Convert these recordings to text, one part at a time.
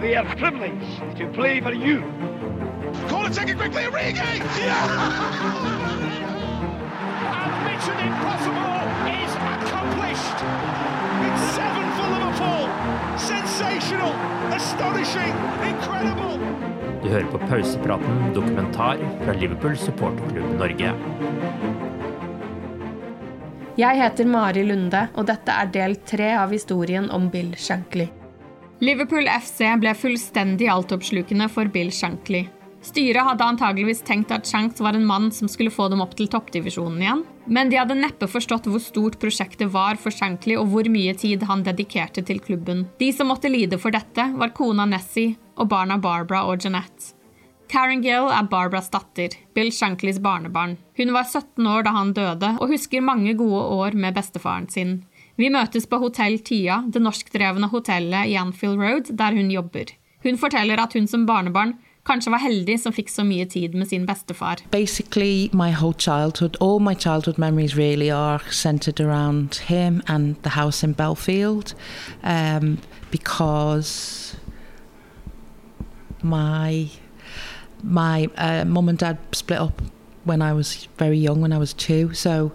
they are privileged to play for you. Call it second quickly, Origi! Yeah! and Mission Impossible is accomplished! It's seven for Liverpool! Sensational! Astonishing! Incredible! Du hører på Pausepraten dokumentar fra Liverpool supporterklubb Norge. Jeg heter Mari Lunde, og dette er del tre av historien om Bill Shankly. Liverpool FC ble fullstendig altoppslukende for Bill Shankly. Styret hadde antageligvis tenkt at Shanks var en mann som skulle få dem opp til toppdivisjonen igjen, men de hadde neppe forstått hvor stort prosjektet var for Shankly og hvor mye tid han dedikerte til klubben. De som måtte lide for dette, var kona Nessie og barna Barbara og Jeanette. Karen Gill er Barbaras datter, Bill Shanklys barnebarn. Hun var 17 år da han døde, og husker mange gode år med bestefaren sin. Vi møtes på Hotell Tia, det norskdrevne hotellet i Anfield Road, der hun jobber. Hun forteller at hun som barnebarn kanskje var heldig som fikk så mye tid med sin bestefar. Basically, my whole childhood, all my childhood memories really are centered around him and the Belfield, um, because my my uh, mum and dad split up when I was very young, when I was two. So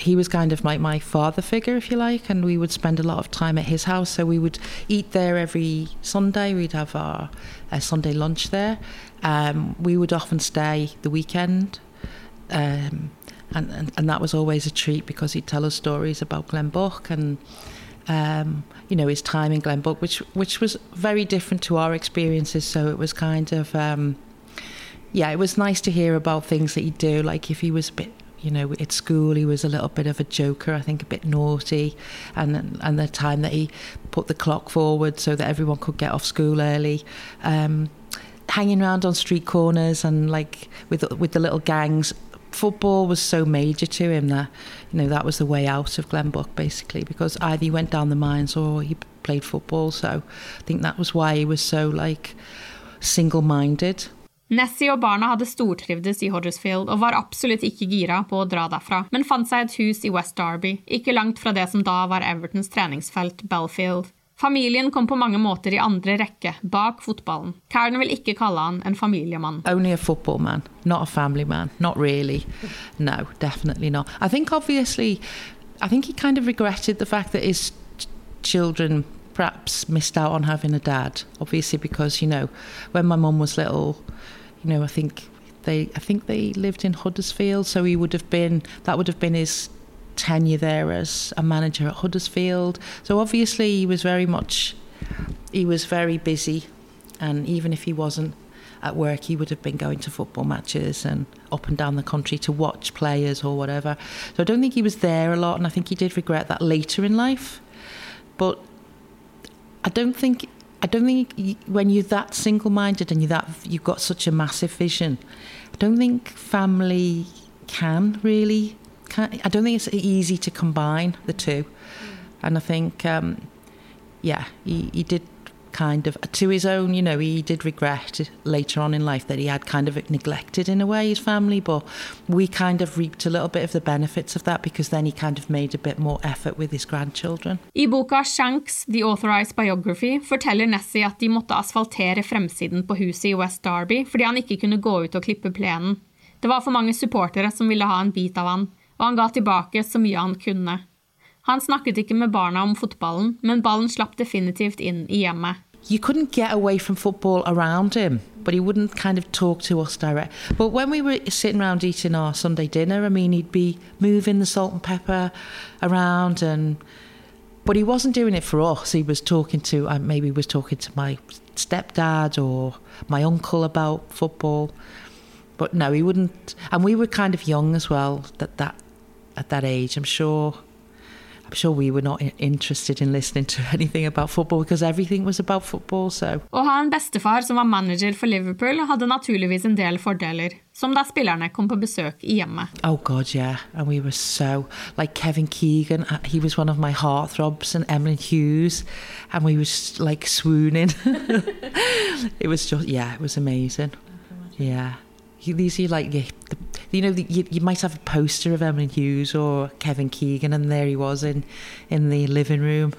he was kind of like my father figure, if you like, and we would spend a lot of time at his house. So we would eat there every Sunday. We'd have our Sunday lunch there. Um, we would often stay the weekend. Um, and, and, and that was always a treat because he'd tell us stories about Glenbook and um, you know his time in Glenbook, which which was very different to our experiences. So it was kind of um, yeah, it was nice to hear about things that he'd do. Like if he was a bit, you know, at school, he was a little bit of a joker. I think a bit naughty, and and the time that he put the clock forward so that everyone could get off school early. Um, hanging around on street corners and like with with the little gangs football was so major to him that you know that was the way out of Glenbook basically because either he went down the mines or he played football so I think that was why he was so like single-minded Nessie og barna hadde stortrivdes i Huddersfield og var absolutt ikke gira på å dra derfra, men fant seg et hus i West Derby, ikke langt fra det som da var Evertons treningsfelt, Belfield. Familien kom på mange måter i andre rekke, bak fotballen. Karen vil ikke kalle han en familiemann. Only a football man, not a family man. Not really. No, definitely not. I think obviously, I think he kind of regretted the fact that his children perhaps missed out on having a dad. Obviously, because you know, when my mum was little, you know, I think they, I think they lived in Huddersfield, so he would have been that would have been his tenure there as a manager at Huddersfield. So obviously he was very much, he was very busy, and even if he wasn't at work, he would have been going to football matches and up and down the country to watch players or whatever. So I don't think he was there a lot, and I think he did regret that later in life. But I don't think I don't think when you're that single-minded and you that you've got such a massive vision, I don't think family can really. Can, I don't think it's easy to combine the two, and I think, um, yeah, he, he did kind of, to his own, you know, he did regret later on in life that he had kind of neglected in a way his family, but we kind of reaped a little bit of the benefits of that because then he kind of made a bit more effort with his grandchildren. I boka Shanks, The Authorized Biography, forteller Nessie at de måtte asfaltere fremsiden på huset i West Derby fordi han ikke kunne gå ut og klippe plenen. Det var for mange supportere som ville ha en bit av han, og han ga tilbake så mye han kunne. Han snakket ikke med barna om fotballen, men ballen slapp definitivt inn i hjemmet. You couldn't get away from football around him, but he wouldn't kind of talk to us direct. But when we were sitting around eating our Sunday dinner, I mean, he'd be moving the salt and pepper around, and but he wasn't doing it for us. He was talking to, uh, maybe he was talking to my stepdad or my uncle about football. But no, he wouldn't. And we were kind of young as well. That that at that age, I'm sure I'm sure we were not interested in listening to anything about football because everything was about football, so. Å ha en bestefar som var manager for Liverpool hadde naturligvis en del fordeler, som da spillerne kom på besøk i hjemmet. Oh god, yeah, and we were so like Kevin Keegan, uh, he was one of my heartthrobs, and Emily Hughes, and we was like swooning. it was just yeah, it was amazing. Yeah. These are like the, you know, you, you might have a poster of Emily Hughes or Kevin Keegan, and there he was in in the living room.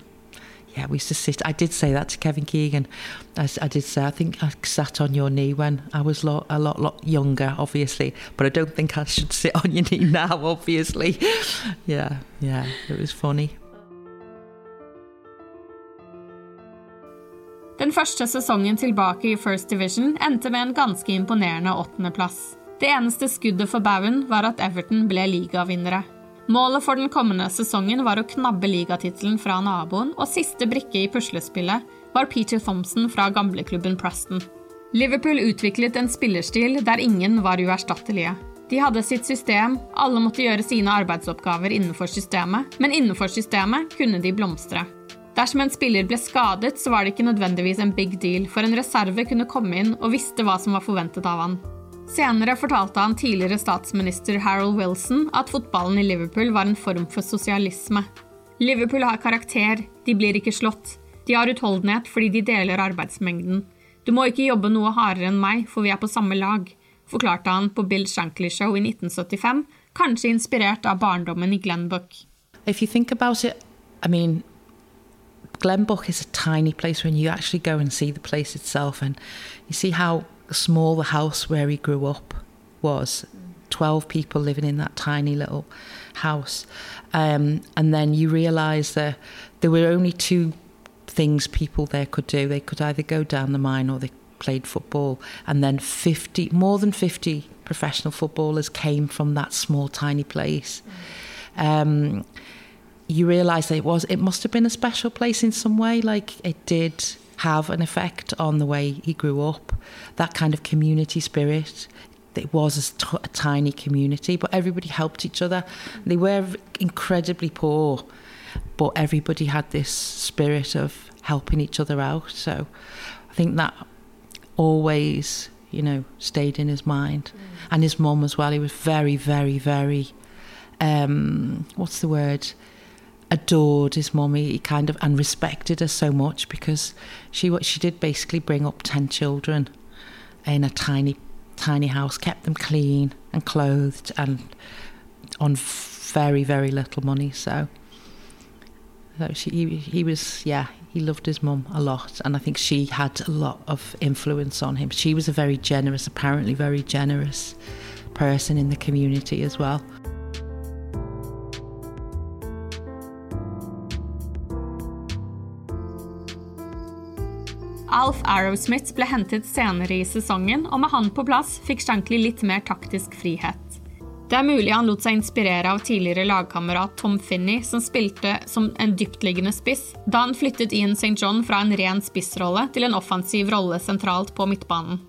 Yeah, we used to sit. I did say that to Kevin Keegan. I, I did say, I think I sat on your knee when I was lot, a lot, lot younger, obviously, but I don't think I should sit on your knee now, obviously. yeah, yeah, it was funny. Den første sesongen tilbake i First Division endte med en ganske imponerende åttendeplass. Det eneste skuddet for baugen var at Everton ble ligavinnere. Målet for den kommende sesongen var å knabbe ligatittelen fra naboen, og siste brikke i puslespillet var Peter Thompson fra gamleklubben Preston. Liverpool utviklet en spillerstil der ingen var uerstattelige. De hadde sitt system, alle måtte gjøre sine arbeidsoppgaver innenfor systemet, men innenfor systemet kunne de blomstre. Dersom en spiller ble skadet, så var det ikke nødvendigvis en big deal, for en reserve kunne komme inn og visste hva som var forventet av han. Senere fortalte han tidligere statsminister Harold Wilson at fotballen i Liverpool var en form for sosialisme. Liverpool har karakter, de blir ikke slått. De har utholdenhet fordi de deler arbeidsmengden. Du må ikke jobbe noe hardere enn meg, for vi er på samme lag, forklarte han på Bill Shankly Show i 1975, kanskje inspirert av barndommen i Glenbook. If you think about it, I mean, Glenbook is a tiny place when you actually go and see the place itself and you see how small the house where he grew up was. 12 people living in that tiny little house. Um, and then you realise that there were only two things people there could do. They could either go down the mine or they played football. And then 50, more than 50 professional footballers came from that small, tiny place. Um, you realise that it was, it must have been a special place in some way. Like it did have an effect on the way he grew up. That kind of community spirit. It was a, t- a tiny community, but everybody helped each other. They were incredibly poor, but everybody had this spirit of helping each other out. So I think that always, you know, stayed in his mind. Mm. And his mum as well. He was very, very, very, um, what's the word? Adored his mommy. He kind of and respected her so much because she what she did basically bring up 10 children in a tiny tiny house kept them clean and clothed and on very very little money. So so she he, he was yeah he loved his mum a lot. And I think she had a lot of influence on him. She was a very generous apparently very generous person in the community as well Alf Arrowsmith ble hentet senere i sesongen, og med han på plass fikk Shankly litt mer taktisk frihet. Det er mulig han lot seg inspirere av tidligere lagkamerat Tom Finney, som spilte som en dyptliggende spiss, da han flyttet Ian St. John fra en ren spissrolle til en offensiv rolle sentralt på midtbanen.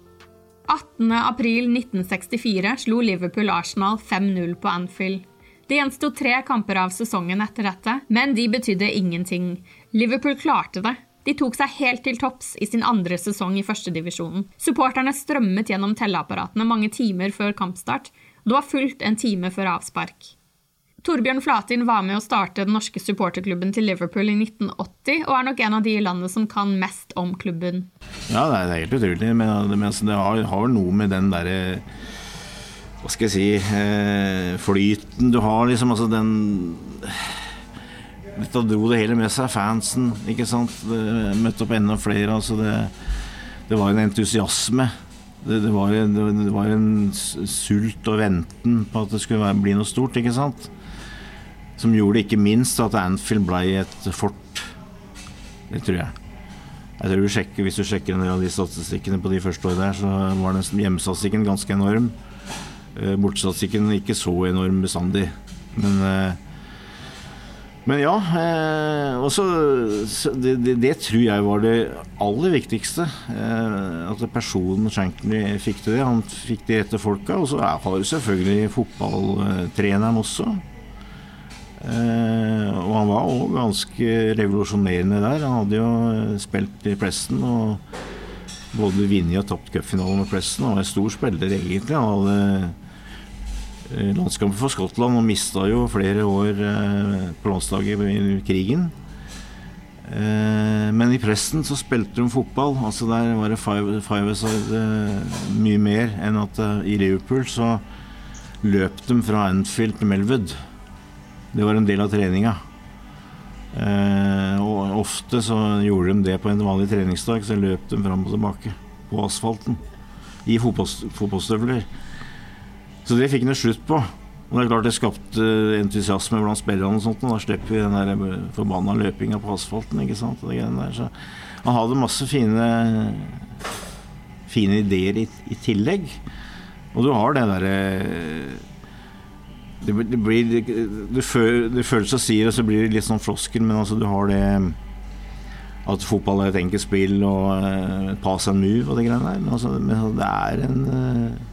18.4.1964 slo Liverpool Arsenal 5-0 på Anfield. Det gjensto tre kamper av sesongen etter dette, men de betydde ingenting. Liverpool klarte det, de tok seg helt til topps i sin andre sesong i førstedivisjonen. Supporterne strømmet gjennom telleapparatene mange timer før kampstart, og det var fullt en time før avspark. Torbjørn Flatin var med å starte den norske supporterklubben til Liverpool i 1980, og er nok en av de i landet som kan mest om klubben. Ja, det er, helt utrolig, men, altså, det har, har, noe med den derre Hva skal jeg si eh, Flyten du har, liksom. Altså den Dette dro det hele med seg. Fansen, ikke sant. Det møtte opp enda flere. Altså det, det var en entusiasme. Det, det, var det, var en, sult og venten på at det skulle være, bli noe stort, ikke sant som gjorde ikke minst at Anfield ble et fort. Det tror jeg. Jeg tror du sjekker, Hvis du sjekker en del av de statistikkene på de første årene der, så var den ganske enorm. Eh, bortestatistikken ikke så enorm bestandig. Men, eh, men ja. Eh, også, det, det, det, tror jeg var det aller viktigste. At personen Shankly fikk til det. Han fikk de rette folka. Og så har du selvfølgelig fotballtreneren også. Eh, og han var òg ganske revolusjonerende der. Han hadde jo eh, spilt i Preston og både vunnet og tapt cupfinalen med Preston. Han var en stor spiller, egentlig. Han hadde eh, landskamper for Skottland og mista jo flere år eh, på landslaget i krigen. Eh, men i Preston så spilte de fotball. altså Der var det five, five side eh, mye mer enn at i Liverpool så løp de fra Anfield til Melwood. Det var en del av treninga. Eh, og ofte så gjorde de det på en vanlig treningsdag, så løp de fram og tilbake på asfalten i fotballstøvler. Så det fikk han slutt på. Og det er klart det skapte entusiasme blant spillerne, og sånt, og da slipper vi den der forbanna løpinga på asfalten. ikke sant? Han hadde masse fine, fine ideer i, i tillegg. Og du har det derre det, det blir det, føles og sier, og så blir det litt sånn floskel, men altså du har det at fotball er et enkelt spill og uh, pass and move og det greiene der. Men, altså, altså, det er en uh,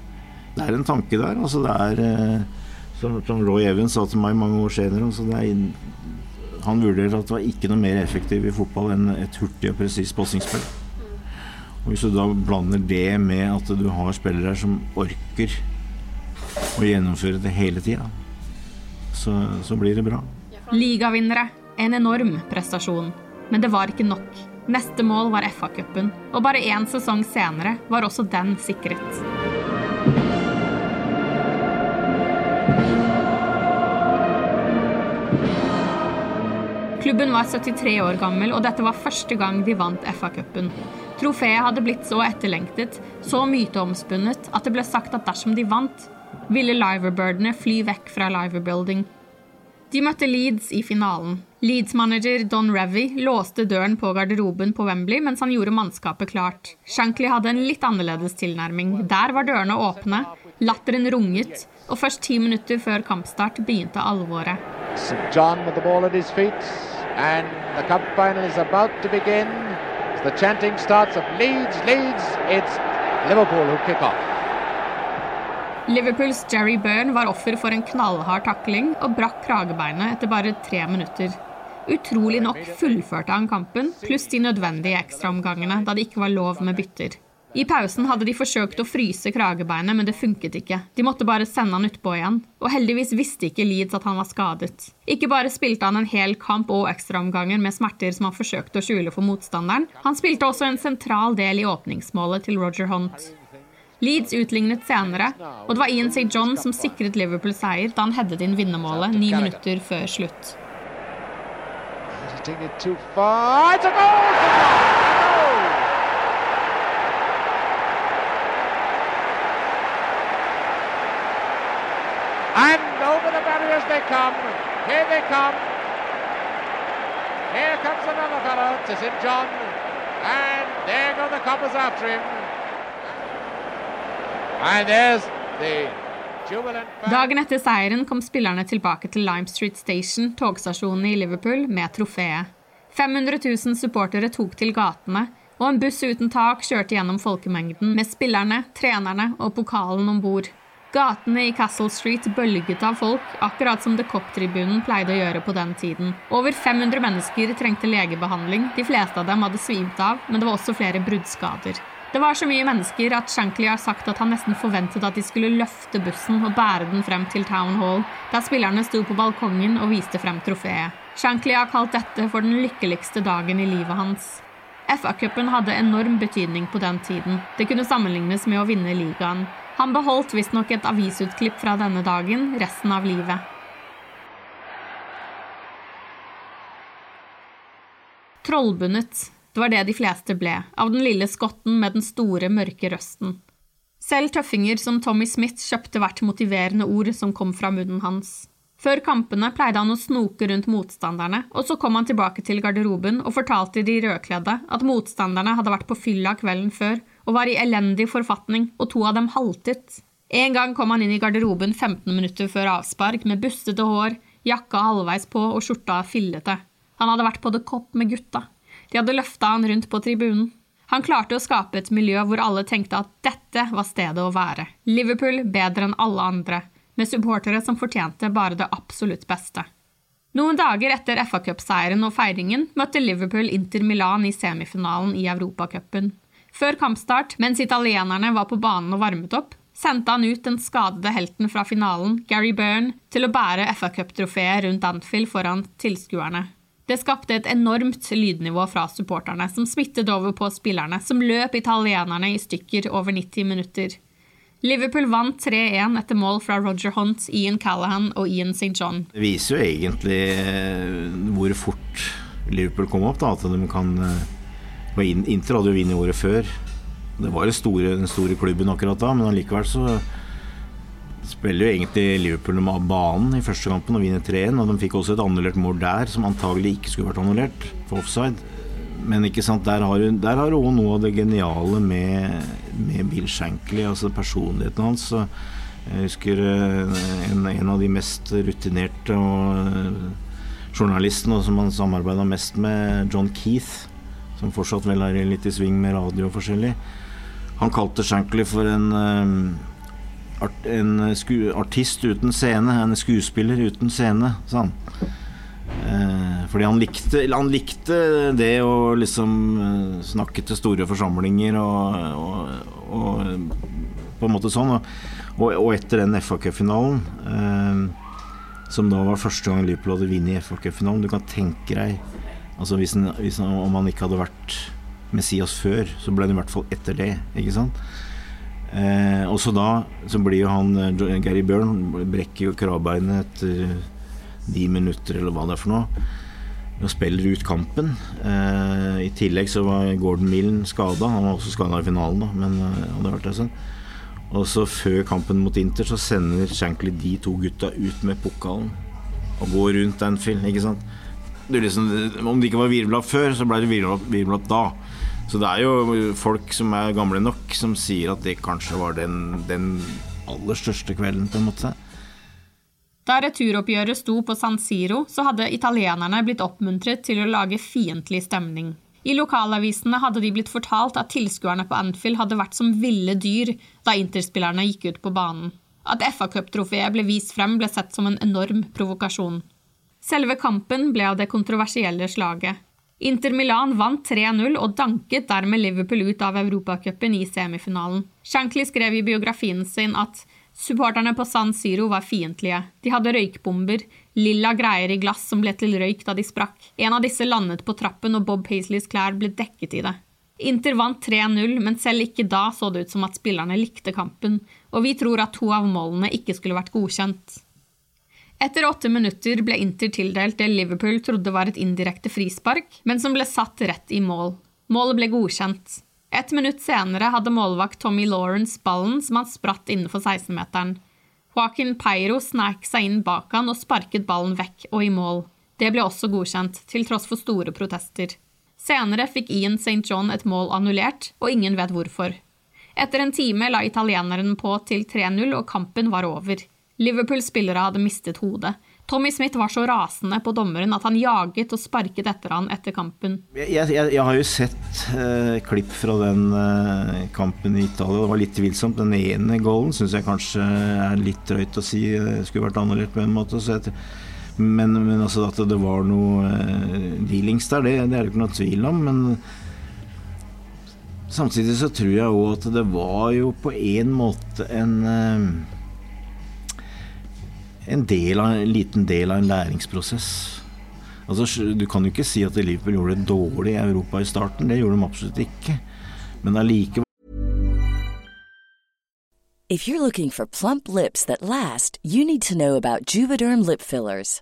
Det er en tanke der. Altså det er uh, som, som, Roy Evans sa til meg mange år senere altså er, Han vurderer at det var ikke noe mer effektivt i fotball enn et hurtig og presist passingsspill. Og Hvis du da blander det med at du har spillere som orker å gjennomføre det hele tida, så, så blir det bra. Ligavinnere. En enorm prestasjon. Men det var ikke nok. Neste mål var FA-cupen, og bare én sesong senere var også den sikret. Klubben var 73 år gammel, og dette var første gang de vant FA-cupen. Trofeet hadde blitt så etterlengtet, så myteomspunnet, at det ble sagt at dersom de vant, ville Liverbirdene fly vekk fra Liverbuilding. De møtte Leeds i finalen. Leeds-manager Don Revy låste døren på garderoben på Wembley mens han gjorde mannskapet klart. Shankly hadde en litt annerledes tilnærming. Der var dørene åpne, latteren runget, og først ti minutter før kampstart begynte alvoret. St. John with the ball at his feet, and the cup final is about to begin. The chanting starts of Leeds, Leeds, it's Liverpool who kick off. Liverpools Jerry Byrne var offer for en knallhard takling og brakk kragebeinet etter bare tre minutter. Utrolig nok fullførte han kampen, pluss de nødvendige ekstraomgangene da det ikke var lov med bytter. I pausen hadde de forsøkt å fryse kragebeinet, men det funket ikke. De måtte bare sende han utpå igjen. Og heldigvis visste ikke Leeds at han var skadet. Ikke bare spilte han en hel kamp og ekstraomganger med smerter som han forsøkte å skjule for motstanderen, han spilte også en sentral del i åpningsmålet til Roger Hunt. Leeds utlignet senere, og det var Ian St. John som sikret Liverpool seier da han headet inn vinnermålet ni minutter før slutt. And over the barriers they come. They come. Here comes another fellow to St. John. And there go the coppers after him. Dagen etter seieren kom spillerne tilbake til Lime Street Station, togstasjonen i Liverpool, med trofeet. 500 000 supportere tok til gatene, og en buss uten tak kjørte gjennom folkemengden med spillerne, trenerne og pokalen om bord. Gatene i Castle Street bølget av folk, akkurat som The Cop-tribunen pleide å gjøre på den tiden. Over 500 mennesker trengte legebehandling, de fleste av dem hadde svimt av, men det var også flere bruddskader. Det var så mye mennesker at Shankly har sagt at han nesten forventet at de skulle løfte bussen og bære den frem til Town Hall, der spillerne sto på balkongen og viste frem trofeet. Shankly har kalt dette for den lykkeligste dagen i livet hans. FA-cupen hadde enorm betydning på den tiden. Det kunne sammenlignes med å vinne ligaen. Han beholdt visstnok et avisutklipp fra denne dagen resten av livet. Trollbundet det var det de fleste ble, av den lille skotten med den store, mørke røsten. Selv tøffinger som Tommy Smith kjøpte hvert motiverende ord som kom fra munnen hans. Før kampene pleide han å snoke rundt motstanderne, og så kom han tilbake til garderoben og fortalte de rødkledde at motstanderne hadde vært på fylla kvelden før og var i elendig forfatning, og to av dem haltet. En gang kom han inn i garderoben 15 minutter før avspark med bustete hår, jakka halvveis på og skjorta fillete. Han hadde vært på The Cop med gutta. De hadde løfta han rundt på tribunen. Han klarte å skape et miljø hvor alle tenkte at dette var stedet å være. Liverpool bedre enn alle andre, med supportere som fortjente bare det absolutt beste. Noen dager etter FA-cupseieren og feiringen møtte Liverpool Inter Milan i semifinalen i Europacupen. Før kampstart, mens italienerne var på banen og varmet opp, sendte han ut den skadede helten fra finalen, Gary Byrne, til å bære FA-cuptrofeet rundt Anfield foran tilskuerne. Det skapte et enormt lydnivå fra supporterne, som smittet over på spillerne, som løp italienerne i stykker over 90 minutter. Liverpool vant 3-1 etter mål fra Roger Hunt, Ian Callahan og Ian St. John. Det viser jo egentlig eh, hvor fort Liverpool kom opp, da, at de kan eh, Inter hadde jo vunnet året før. Det var store, den store klubben akkurat da, men allikevel så spiller jo egentlig Liverpool med banen i første kampen og vinner 3-1. Og de fikk også et annullert mål der som antagelig ikke skulle vært annullert, for offside. Men ikke sant, der har du òg noe av det geniale med, med Bill Shankly, altså personligheten hans. Jeg husker eh, en, en av de mest rutinerte og eh, journalistene som han samarbeida mest med, John Keith, som fortsatt vel er litt i sving med radio og forskjellig. Han kalte Shankly for en art, en artist uten scene, en skuespiller uten scene, sa han. Eh, fordi han likte, han likte, det å liksom eh, snakke til store forsamlinger og, og, og på en måte sånn. Og, og etter den FA Cup-finalen, eh, som da var første gang Liverpool hadde vunnet FA Cup-finalen Du kan tenke deg altså hvis, en, hvis en, Om han ikke hadde vært Messias før, så ble han i hvert fall etter det. Ikke sant? Eh, også da så blir jo han eh, Gary Byrne brekker jo kravbeinet etter ni minutter, eller hva det er for noe. Og spiller ut kampen. Eh, I tillegg så var Gordon Millen skada. Han var også skada i finalen, da, men eh, hadde vært det sånn. Og så før kampen mot Inter så sender Shankly de to gutta ut med pokalen og går rundt Anfield, ikke sant. Liksom, om det ikke var virvla før, så ble det virvla da. Så det er jo folk som er gamle nok, som sier at det kanskje var den, den aller største kvelden, på en måte. Da returoppgjøret sto på San Siro, så hadde italienerne blitt oppmuntret til å lage fiendtlig stemning. I lokalavisene hadde de blitt fortalt at tilskuerne på Anfield hadde vært som ville dyr da interspillerne gikk ut på banen. At FA-cuptrofeet ble vist frem, ble sett som en enorm provokasjon. Selve kampen ble av det kontroversielle slaget. Inter Milan vant 3-0 og danket dermed Liverpool ut av Europacupen i semifinalen. Shankly skrev i biografien sin at supporterne på San Siro var fiendtlige. De hadde røykbomber, lilla greier i glass som ble til røyk da de sprakk. En av disse landet på trappen, og Bob Paisleys klær ble dekket i det. Inter vant 3-0, men selv ikke da så det ut som at spillerne likte kampen, og vi tror at to av målene ikke skulle vært godkjent. Etter åtte minutter ble Inter tildelt det Liverpool trodde var et indirekte frispark, men som ble satt rett i mål. Målet ble godkjent. Et minutt senere hadde målvakt Tommy Lawrence ballen som han spratt innenfor 16-meteren. Joaquin Peiro snek seg inn bak han og sparket ballen vekk og i mål. Det ble også godkjent, til tross for store protester. Senere fikk Ian St. John et mål annullert, og ingen vet hvorfor. Etter en time la italieneren på til 3-0, og kampen var over. Liverpool-spillere hadde mistet hodet. Tommy Smith var så rasende på dommeren at han jaget og sparket etter han etter kampen. Jeg, jeg, jeg har jo sett eh, klipp fra den eh, kampen i Italia. Det var litt tvilsomt. Den ene goalen syns jeg kanskje er litt drøyt å si det skulle vært annullert på en måte. Jeg, men, men altså at det var noe eh, dealings der, det, det er det ikke noe tvil om. Men Samtidig så tror jeg òg at det var jo på en måte en eh, en, del av, en liten del av en læringsprosess. Altså, du kan jo ikke si at Liverpool gjorde det dårlig i Europa i starten. Det gjorde de absolutt ikke. Men allikevel If you're looking for plump lips that last, you need to know about Juvederm lip fillers.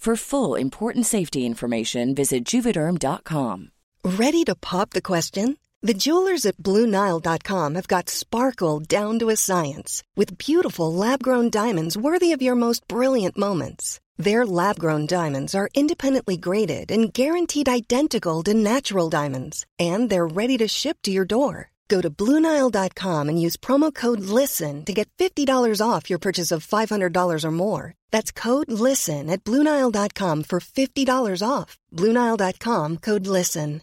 For full important safety information, visit juvederm.com. Ready to pop the question? The jewelers at BlueNile.com have got sparkle down to a science with beautiful lab grown diamonds worthy of your most brilliant moments. Their lab grown diamonds are independently graded and guaranteed identical to natural diamonds, and they're ready to ship to your door. Go to Bluenile.com and use promo code LISTEN to get $50 off your purchase of $500 or more. That's code LISTEN at Bluenile.com for $50 off. Bluenile.com code LISTEN.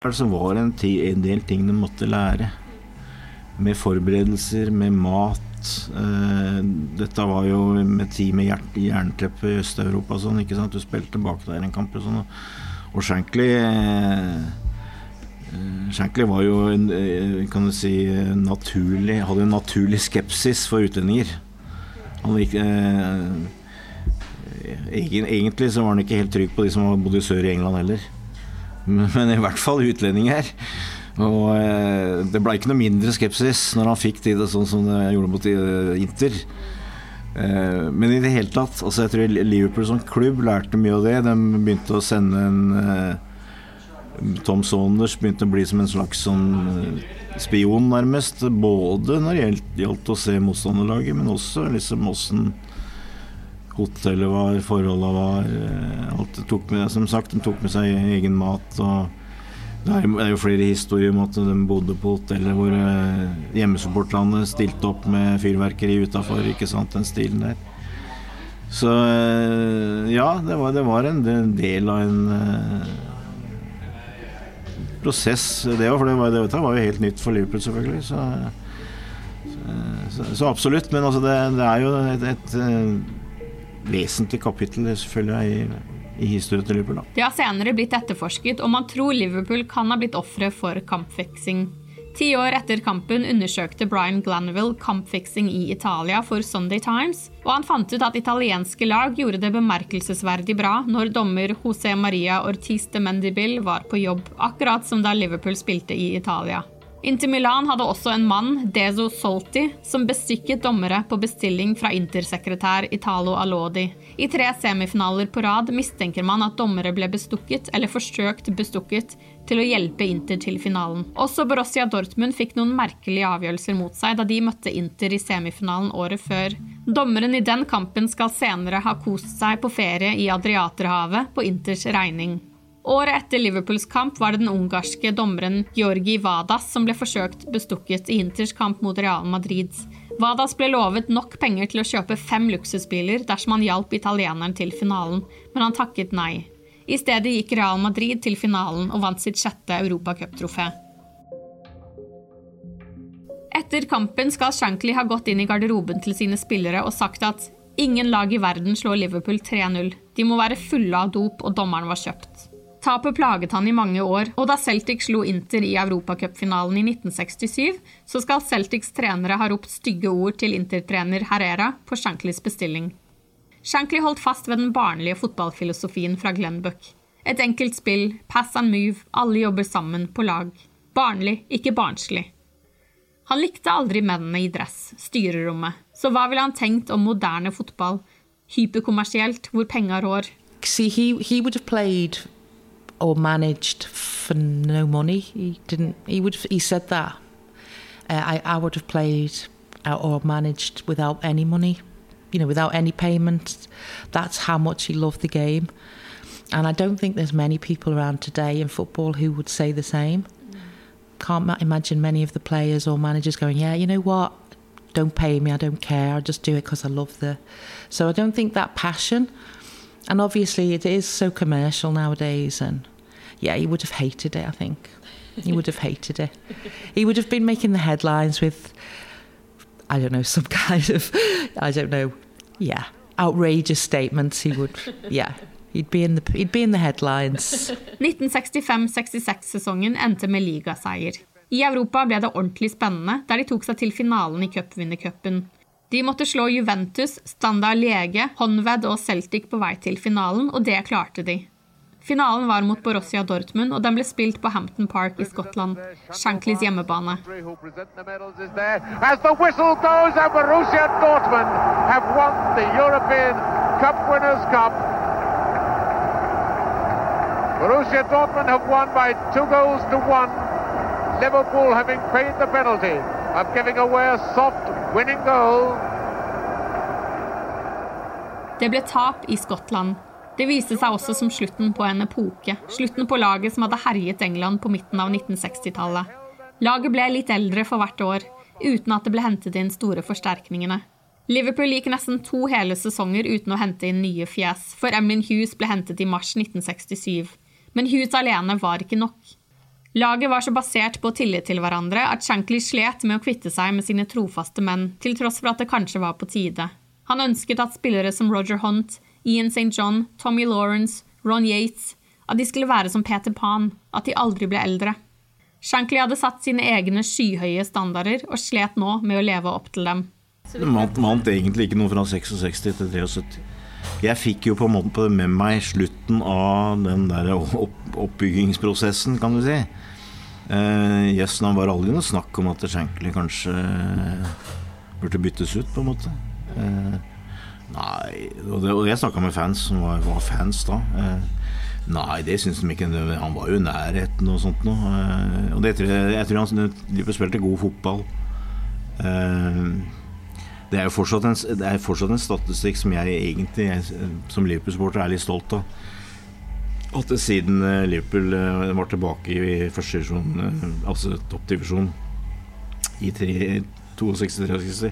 Så var det en, en del ting de måtte lære. Med forberedelser, med mat. Eh, dette var jo med tid med jernteppe i Øst-Europa og sånn. ikke sant? Du spilte bak der en kamp og sånn. Og Shankly eh, Shankly var jo en, kan du si, naturlig Hadde en naturlig skepsis for utlendinger. Han gikk, eh, egentlig så var han ikke helt trygg på de som bodde sør i England heller. Men i hvert fall utlendinger. Og eh, det ble ikke noe mindre skepsis når han fikk til det sånn som det gjorde mot Inter. Eh, men i det hele tatt altså Jeg tror Liverpool som klubb lærte mye av det. De begynte å sende en eh, Tom Saunders begynte å bli som en slags sånn spion, nærmest. Både når det gjaldt å se motstanderlaget, men også liksom åssen hotellet var, forholda var alt tok med, Som sagt, de tok med seg egen mat. Det er jo flere historier om at de bodde på hotellet hvor hjemmesupporterne stilte opp med fyrverkeri utafor. Den stilen der. Så ja, det var, det var en del av en prosess. Det var, for det var, det var jo helt nytt for Liverpool, selvfølgelig. Så, så så absolutt. Men altså det, det, er jo et, et vesentlig kapittel selvfølgelig i, i historien til Liverpool. Det har senere blitt etterforsket, og man tror Liverpool kan ha blitt ofre for kampfiksing. Ti år etter kampen undersøkte Brian Glanville kampfiksing i Italia for Sunday Times, og han fant ut at italienske lag gjorde det bemerkelsesverdig bra når dommer José Maria Ortiz de Mendibil var på jobb, akkurat som da Liverpool spilte i Italia. Inter Milan hadde også en mann, Dezo Solti, som bestykket dommere på bestilling fra intersekretær Italo Alodi. I tre semifinaler på rad mistenker man at dommere ble bestukket eller forsøkt bestukket til å hjelpe Inter til finalen. Også Borussia Dortmund fikk noen merkelige avgjørelser mot seg da de møtte Inter i semifinalen året før. Dommeren i den kampen skal senere ha kost seg på ferie i Adriaterhavet på Inters regning. Året etter Liverpools kamp var det den ungarske dommeren Georgi Vadas som ble forsøkt bestukket i Inters kamp mot Real Madrid. Vadas ble lovet nok penger til å kjøpe fem luksusbiler dersom han hjalp italieneren til finalen, men han takket nei. I stedet gikk Real Madrid til finalen og vant sitt sjette europacuptrofé. Etter kampen skal Shankly ha gått inn i garderoben til sine spillere og sagt at ingen lag i verden slår Liverpool 3-0. De må være fulle av dop, og dommeren var kjøpt. Tapet plaget han i mange år, og da Celtic slo Inter i europacupfinalen i 1967, så skal Celtics trenere ha ropt stygge ord til Inter-trener Herrera på Shankleys bestilling. Shankly holdt fast ved den barnlige fotballfilosofien fra Glenn Buck. Et enkelt spill, pass and move, alle jobber sammen, på lag. Barnlig, ikke barnslig. Han likte aldri mennene i dress, styrerommet, så hva ville han tenkt om moderne fotball? Hyperkommersielt, hvor penga rår. See, he, he would or managed for no money. He didn't. He would. He said that. Uh, I I would have played or managed without any money, you know, without any payment. That's how much he loved the game, and I don't think there's many people around today in football who would say the same. Can't imagine many of the players or managers going, "Yeah, you know what." Don't pay me. I don't care. I just do it because I love the. So I don't think that passion and obviously, it is so commercial nowadays. And yeah, he would have hated it, I think. He would have hated it. He would have been making the headlines with, I don't know, some kind of, I don't know, yeah, outrageous statements. He would, yeah. He'd be in the, he'd be in the headlines. 1965-66-sesongen endte med ligaseier. I Europa ble det ordentlig spennende, der de tok seg til finalen i cupvinnercupen. De måtte slå Juventus, Standard Lege, Honved og Celtic på vei til finalen, og det klarte de. Finalen var mot Borussia Dortmund, og den ble spilt på Hampton Park i Skottland, Shankleys hjemmebane. Borussia Dortmund have won by two goals to one. Liverpool having paid the penalty of giving away a soft winning goal. Det ble tap i Skottland. Det viste seg også som slutten på en epoke. Slutten på laget som hadde herjet England på midten av 1960-tallet. Laget ble litt eldre for hvert år, uten at det ble hentet inn store forsterkningene. Liverpool gikk nesten to hele sesonger uten å hente inn nye fjes, for Emlyn Hughes ble hentet i mars 1967. Men Hughes alene var ikke nok. Laget var så basert på tillit til hverandre at Shankly slet med å kvitte seg med sine trofaste menn, til tross for at det kanskje var på tide. Han ønsket at spillere som Roger Hunt, Ian St. John, Tommy Lawrence, Ron Yates at de skulle være som Peter Pan, at de aldri ble eldre. Shankly hadde satt sine egne skyhøye standarder og slet nå med å leve opp til dem. Vant, vant egentlig ikke noe fra 66 til 73. Jeg fikk jo på en måte med meg slutten av den der opp, oppbyggingsprosessen, kan du si. Uh, yes, det var aldri noe snakk om at Shankly kanskje burde byttes ut, på en måte. Uh, nei Og, det, og jeg snakka med fans som var, var fans da. Uh, nei, det syns de ikke. Han var jo i nærheten og sånt noe. Eh, og det, jeg tror han spilte god fotball. Eh, det er jo fortsatt en, fortsatt en statistikk som jeg egentlig jeg, som Liverpool-supporter er litt stolt av. At siden eh, Liverpool eh, var tilbake i første divisjon, eh, altså toppdivisjon, i 62-63,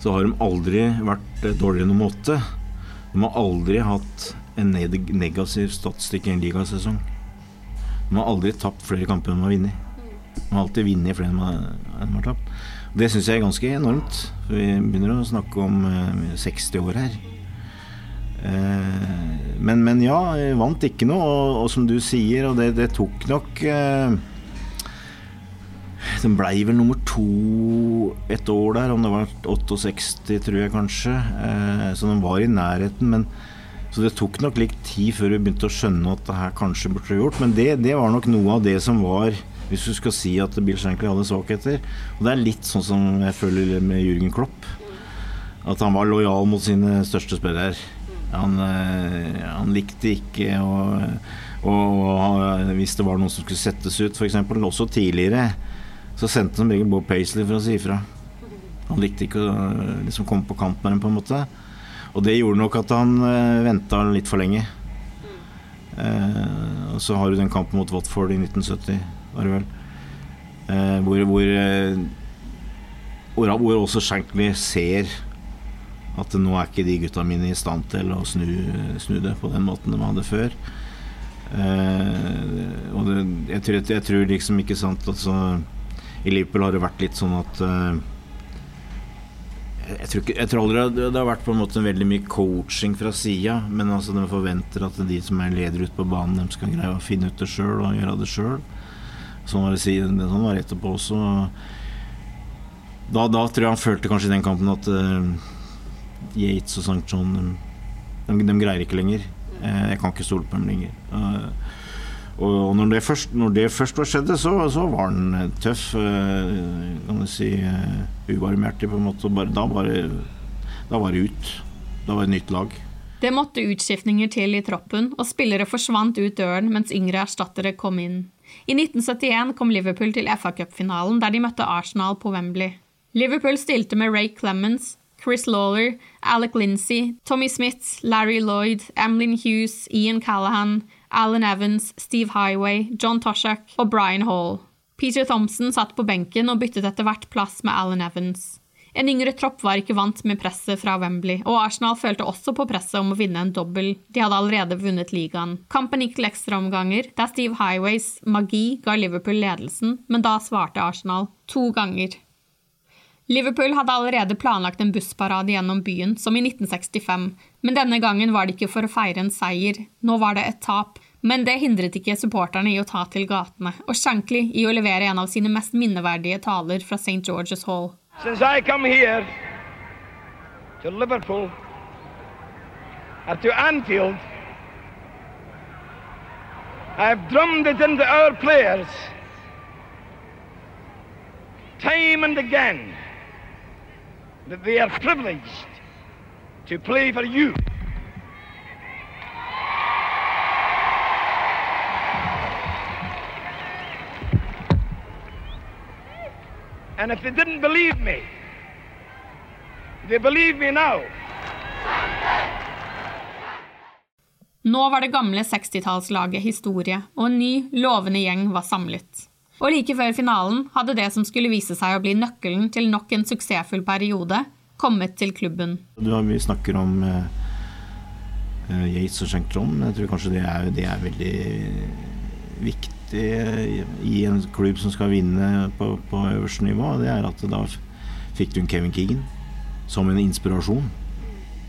så har de aldri vært dårligere enn noen måte. De har aldri hatt en negativ statistikk i en ligasesong. De har aldri tapt flere kamper enn de har vunnet. De har alltid vunnet flere enn de har tapt. Det syns jeg er ganske enormt. For vi begynner å snakke om 60 år her. Men, men ja, jeg vant ikke noe, og, og som du sier, og det, det tok nok Den blei vel nummer to et år der, om det var 68, tror jeg kanskje. Så den var i nærheten, men så det tok nok litt tid før vi begynte å skjønne at det her kanskje burde gjort. Men det, det, var nok noe av det som var Hvis du skal si at Bill Shankly hadde svakheter. Og det er litt sånn som jeg føler med Jürgen Klopp. At han var lojal mot sine største spillere. Han, han likte ikke å og, hvis det var noen som skulle settes ut, f.eks. også tidligere, så sendte han regel Bob Paisley for å si ifra. Han likte ikke å liksom, komme på kant med dem, på en måte. Og det gjorde nok at han uh, venta litt for lenge. Uh, og så har du den kampen mot Watford i 1970, var det vel. Uh, hvor, hvor, hvor, hvor også Shankly ser at nå er ikke de gutta mine i stand til å snu, snu det på den måten de hadde før. og det, jeg, tror, jeg, tror, liksom ikke sant altså, I Liverpool har det vært litt sånn at jeg tror, ikke, jeg tror aldri det, det har vært på en måte veldig mye coaching fra sida, men altså de forventer at de som er ledere ute på banen, de skal greie å finne ut det sjøl og gjøre det sjøl. Sånn var det, sånn var etterpå også. Da, da, tror jeg han følte kanskje i den kampen at uh, Yates og. John de, de, greier ikke lenger. Uh, jeg kan ikke stole på dem lenger. Uh, og når det først, når det først var skjedde, så, så, var han tøff. Kan du si uvarmhjertig, på en måte. Bare, da, var det, da var det ut. Da var det nytt lag. Det måtte utskiftninger til i troppen, og spillere forsvant ut døren mens yngre erstattere kom inn. I 1971 kom Liverpool til FA Cup-finalen, der de møtte Arsenal på Wembley. Liverpool stilte med Ray Clemens, Chris Lawler, Alec Lindsay, Tommy Smith, Larry Lloyd, Emlyn Hughes, Ian Callahan, Alan Evans, Steve Highway, John Toshak og Brian Hall. Peter Thompson satt på benken og byttet etter hvert plass med Alan Evans. En yngre tropp var ikke vant med presset fra Wembley, og Arsenal følte også på presset om å vinne en dobbel. De hadde allerede vunnet ligaen. Kampen gikk til ekstraomganger, der Steve Highways magi ga Liverpool ledelsen, men da svarte Arsenal to ganger. Liverpool hadde allerede planlagt en bussparade gjennom byen, som i 1965, men denne gangen var det ikke for å feire en seier, nå var det et tap. Men det hindret ikke supporterne i å ta til gatene, og Shankly i å levere en av sine mest minneverdige taler fra St. George's Hall. Since I come here to Liverpool or to Anfield, I've drummed it into our players time and again that they are privileged to play for you. And if they didn't believe me, they believe me now. Nå var det gamle 60-tallslaget historie, og en ny, lovende gjeng var samlet. Og like før finalen hadde det som skulle vise seg å bli nøkkelen til nok en suksessfull periode, kommet til klubben. vi snakker om uh, Yates og Shankton. Jeg tror kanskje det er, det er veldig viktig i en klubb som skal vinne på, på øverste nivå. Det er at da fikk du en Kevin Keegan som en inspirasjon.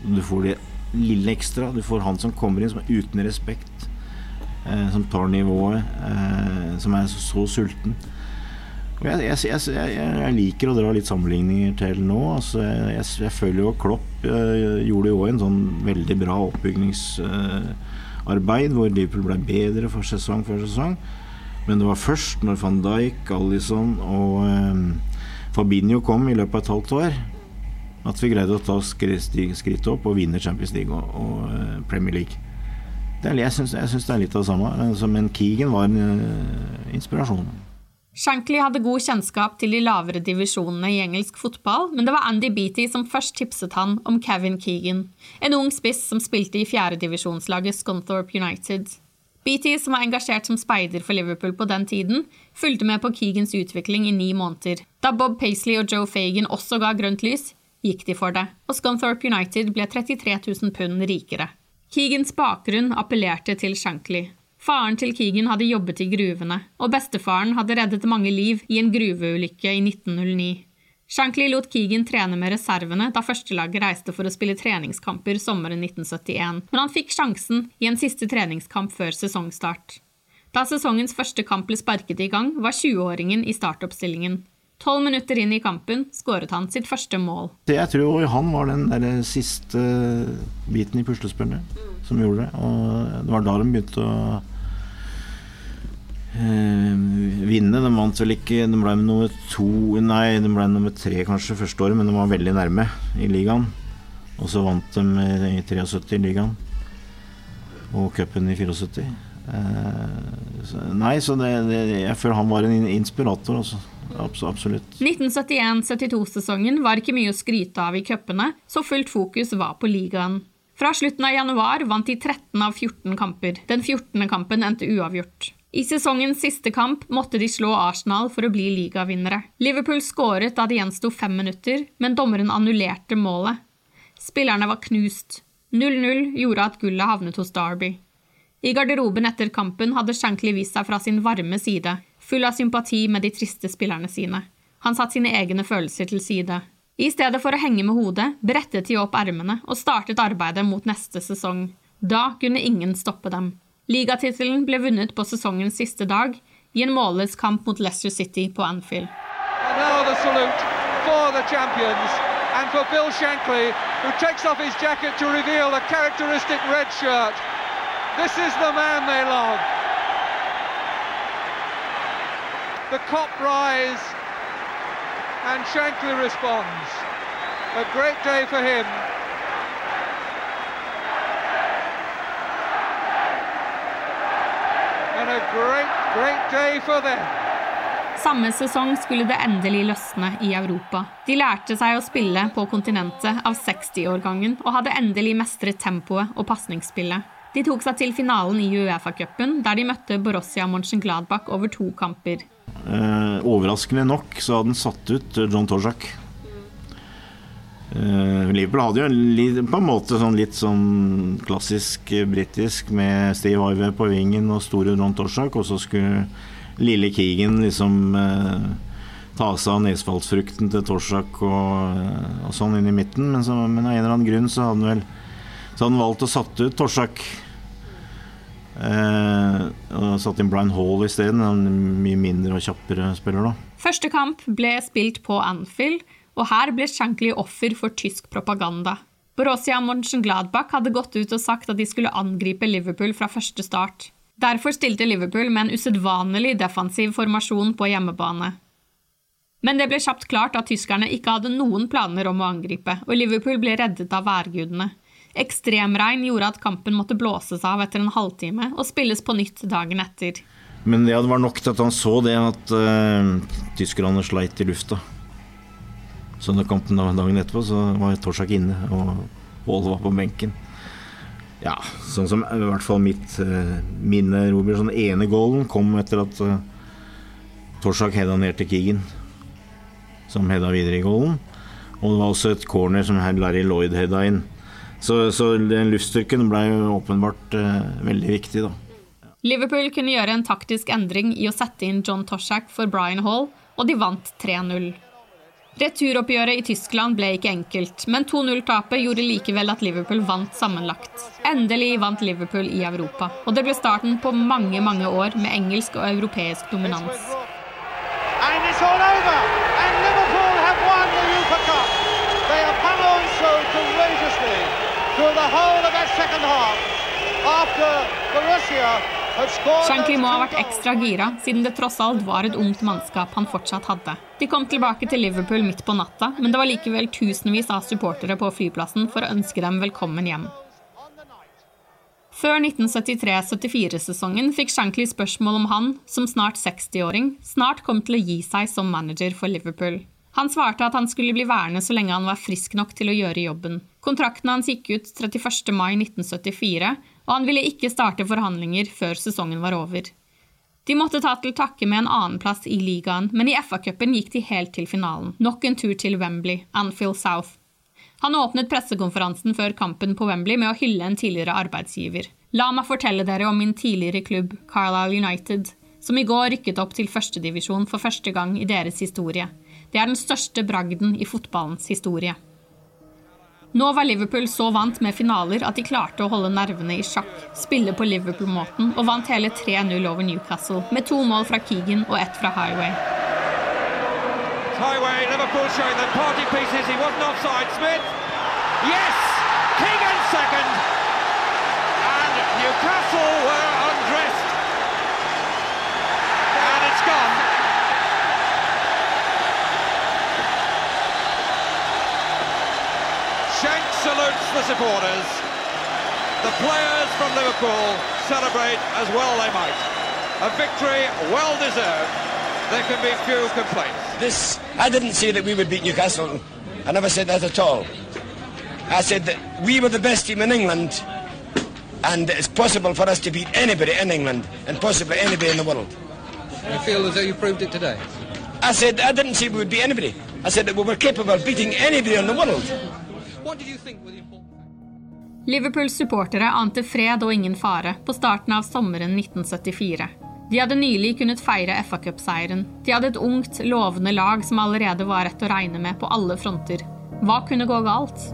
Du får det lille ekstra. Du får han som kommer inn som er uten respekt. Eh, som tar nivået. Eh, som er så, så sulten. Jeg, jeg, jeg, jeg, liker å dra litt sammenligninger til nå. Altså, jeg, føler jo Klopp uh, gjorde jo en sånn veldig bra oppbyggingsarbeid, hvor Liverpool ble bedre for sesong for sesong. Men det var først når van Dijk, Alison og eh, Fabinho kom i løpet av et halvt år, at vi greide å ta skrittet opp og vinne Champions League og, og uh, Premier League. Er, jeg syns det er litt av det samme. Altså, men Keegan var en inspirasjon. Shankly hadde god kjennskap til de lavere divisjonene i engelsk fotball, men det var Andy Beatty som først tipset han om Kevin Keegan, en ung spiss som spilte i fjerdedivisjonslaget Scunthorpe United. Beatty, som var engasjert som speider for Liverpool på den tiden, fulgte med på Keegans utvikling i ni måneder. Da Bob Paisley og Joe Fagan også ga grønt lys, gikk de for det, og Scunthorpe United ble 33 000 pund rikere. Keegans bakgrunn appellerte til Shankly. Faren til Keegan hadde jobbet i gruvene, og bestefaren hadde reddet mange liv i en gruveulykke i 1909. Shankly lot Keegan trene med reservene da førstelaget reiste for å spille treningskamper sommeren 1971, men han fikk sjansen i en siste treningskamp før sesongstart. Da sesongens første kamp ble sparket i gang, var 20-åringen i startoppstillingen. Tolv minutter inn i kampen skåret han sitt første mål. Jeg tror han var den der siste biten i puslespillet som gjorde det. Og det var da de begynte å vinne. De vant vel ikke De ble nummer to Nei, de ble nummer tre kanskje første året, men de var veldig nærme i ligaen. Og så vant de i 73 i ligaen. Og cupen i 74. Eh, nei, så det, det, jeg føler han var en inspirator, altså absolutt. 1971-72-sesongen var ikke mye å skryte av i cupene, så fullt fokus var på ligaen. Fra slutten av januar vant de 13 av 14 kamper. Den 14. kampen endte uavgjort. I sesongens siste kamp måtte de slå Arsenal for å bli ligavinnere. Liverpool skåret da det gjensto fem minutter, men dommeren annullerte målet. Spillerne var knust. 0-0 gjorde at gullet havnet hos Derby. I garderoben etter kampen hadde Shankly vist seg fra sin varme side full av sympati med de triste spillerne sine. Han satte sine egne følelser til side. I stedet for å henge med hodet, brettet de opp ermene og startet arbeidet mot neste sesong. Da kunne ingen stoppe dem. Ligatittelen ble vunnet på sesongens siste dag, i en målløs kamp mot Leicester City på Anfield. And now the salute for the champions and for Bill Shankly, who takes off his jacket to reveal the characteristic red shirt. This is the man they love. The cop rise and Shankly responds. A great day for him. And a great, great day for them. Samme sesong skulle det endelig løsne i Europa. De lærte seg å spille på kontinentet av 60-årgangen og hadde endelig mestret tempoet og pasningsspillet. De tok seg til finalen i Uefa-cupen, der de møtte Borussia Mönchengladbach over to kamper. Eh, overraskende nok så hadde han satt ut John Torzak. Eh, Liverpool hadde jo på en måte sånn litt sånn klassisk britisk med Steve Ive på vingen og store Ron Torsak, og så skulle lille Keegan liksom eh, ta seg av nesfallsfrukten til Torsak og, eh, og, sånn inn i midten, men, så, men av en eller annen grunn så hadde han vel så hadde han valgt å satt ut Torsak. Eh, og satt inn Brian Hall isteden. En mye mindre og kjappere spiller. da. Første kamp ble spilt på Anfield, og her ble Shankly offer for tysk propaganda. Borussia Mönchengladbach hadde gått ut og sagt at de skulle angripe Liverpool fra første start. Derfor stilte Liverpool med en usedvanlig defensiv formasjon på hjemmebane. Men det ble kjapt klart at tyskerne ikke hadde noen planer om å angripe, og Liverpool ble reddet av værgudene. Ekstremregn gjorde at kampen måtte blåses av etter en halvtime og spilles på nytt dagen etter. Men det var nok til at han så det at uh, tyskerne sleit i lufta. Så når kampen dagen etterpå så var Torsak inne, og Pål var på benken. Ja, sånn som i hvert fall mitt uh, minne, Robert. Sånn ene goalen kom etter at uh, Torsak heada ned til Keegan, som heada videre i goalen. Og det var også et corner som Larry Lloyd heada inn. Så, så den luftstyrken ble jo åpenbart uh, veldig viktig, da. Liverpool kunne gjøre en taktisk endring i å sette inn John Toshak for Brian Hall, og de vant 3-0. Returoppgjøret i Tyskland ble ikke enkelt, men 2-0-tapet gjorde likevel at Liverpool vant sammenlagt. Endelig vant Liverpool i Europa, og det ble starten på mange mange år med engelsk og europeisk dominans. Through the whole of that second half after Borussia Shankly må ha vært ekstra gira, siden det tross alt var et ungt mannskap han fortsatt hadde. De kom tilbake til Liverpool midt på natta, men det var likevel tusenvis av supportere på flyplassen for å ønske dem velkommen hjem. Før 1973-74-sesongen fikk Shankly spørsmål om han, som snart 60-åring, snart kom til å gi seg som manager for Liverpool. Han svarte at han skulle bli værende så lenge han var frisk nok til å gjøre jobben. Kontrakten hans gikk ut 31. mai 1974, og han ville ikke starte forhandlinger før sesongen var over. De måtte ta til takke med en annenplass i ligaen, men i FA-cupen gikk de helt til finalen. Nok en tur til Wembley, Anfield South. Han åpnet pressekonferansen før kampen på Wembley med å hylle en tidligere arbeidsgiver. La meg fortelle dere om min tidligere klubb, Carlisle United, som i går rykket opp til førstedivisjon for første gang i deres historie. Det er den største bragden i fotballens historie. Nå var Liverpool så vant med finaler at de klarte å holde nervene i sjakk, spille på Liverpool-måten og vant hele 3-0 over Newcastle, med to mål fra Keegan og ett fra Highway. Highway, Liverpool showing them party pieces. He wasn't offside. Smith. Yes! Keegan second. And Newcastle Shank the supporters. The players from Liverpool celebrate as well they might. A victory well deserved. There can be few complaints. This, I didn't say that we would beat Newcastle. I never said that at all. I said that we were the best team in England, and it's possible for us to beat anybody in England, and possibly anybody in the world. You feel as though you proved it today? I said, I didn't say we would beat anybody. I said that we were capable of beating anybody in the world. Liverpools supportere ante fred og ingen fare på starten av sommeren 1974. De hadde nylig kunnet feire FA-cupseieren. De hadde et ungt, lovende lag som allerede var et å regne med på alle fronter. Hva kunne gå galt?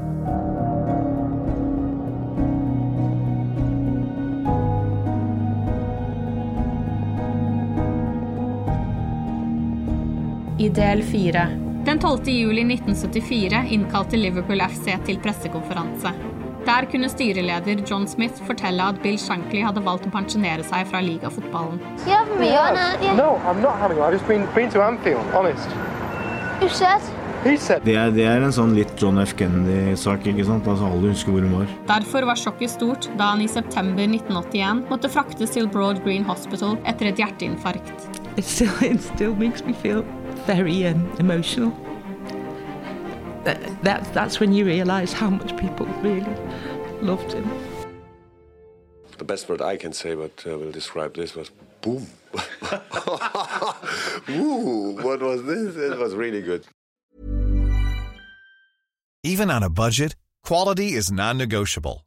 I del fire. Den 12. juli 1974 innkalte Liverpool FC til pressekonferanse. Der kunne styreleder John Smith fortelle at Bill Shankly hadde valgt å pensjonere seg fra ligafotballen. You having me on, aren't you? No, I'm not having one. I've just been, been to Anfield, honest. Who said? He said. Det er, det er en sånn litt John F. Kennedy-sak, ikke sant? Altså Alle husker hvor hun var. Derfor var sjokket stort da han i september 1981 måtte fraktes til Broad Green Hospital etter et hjerteinfarkt. It still, it still makes me feel very um, emotional. That, that, that's when you realise how much people really loved him. The best word I can say, but uh, will describe this was boom. Ooh, what was this? It was really good. Even on a budget, quality is non-negotiable.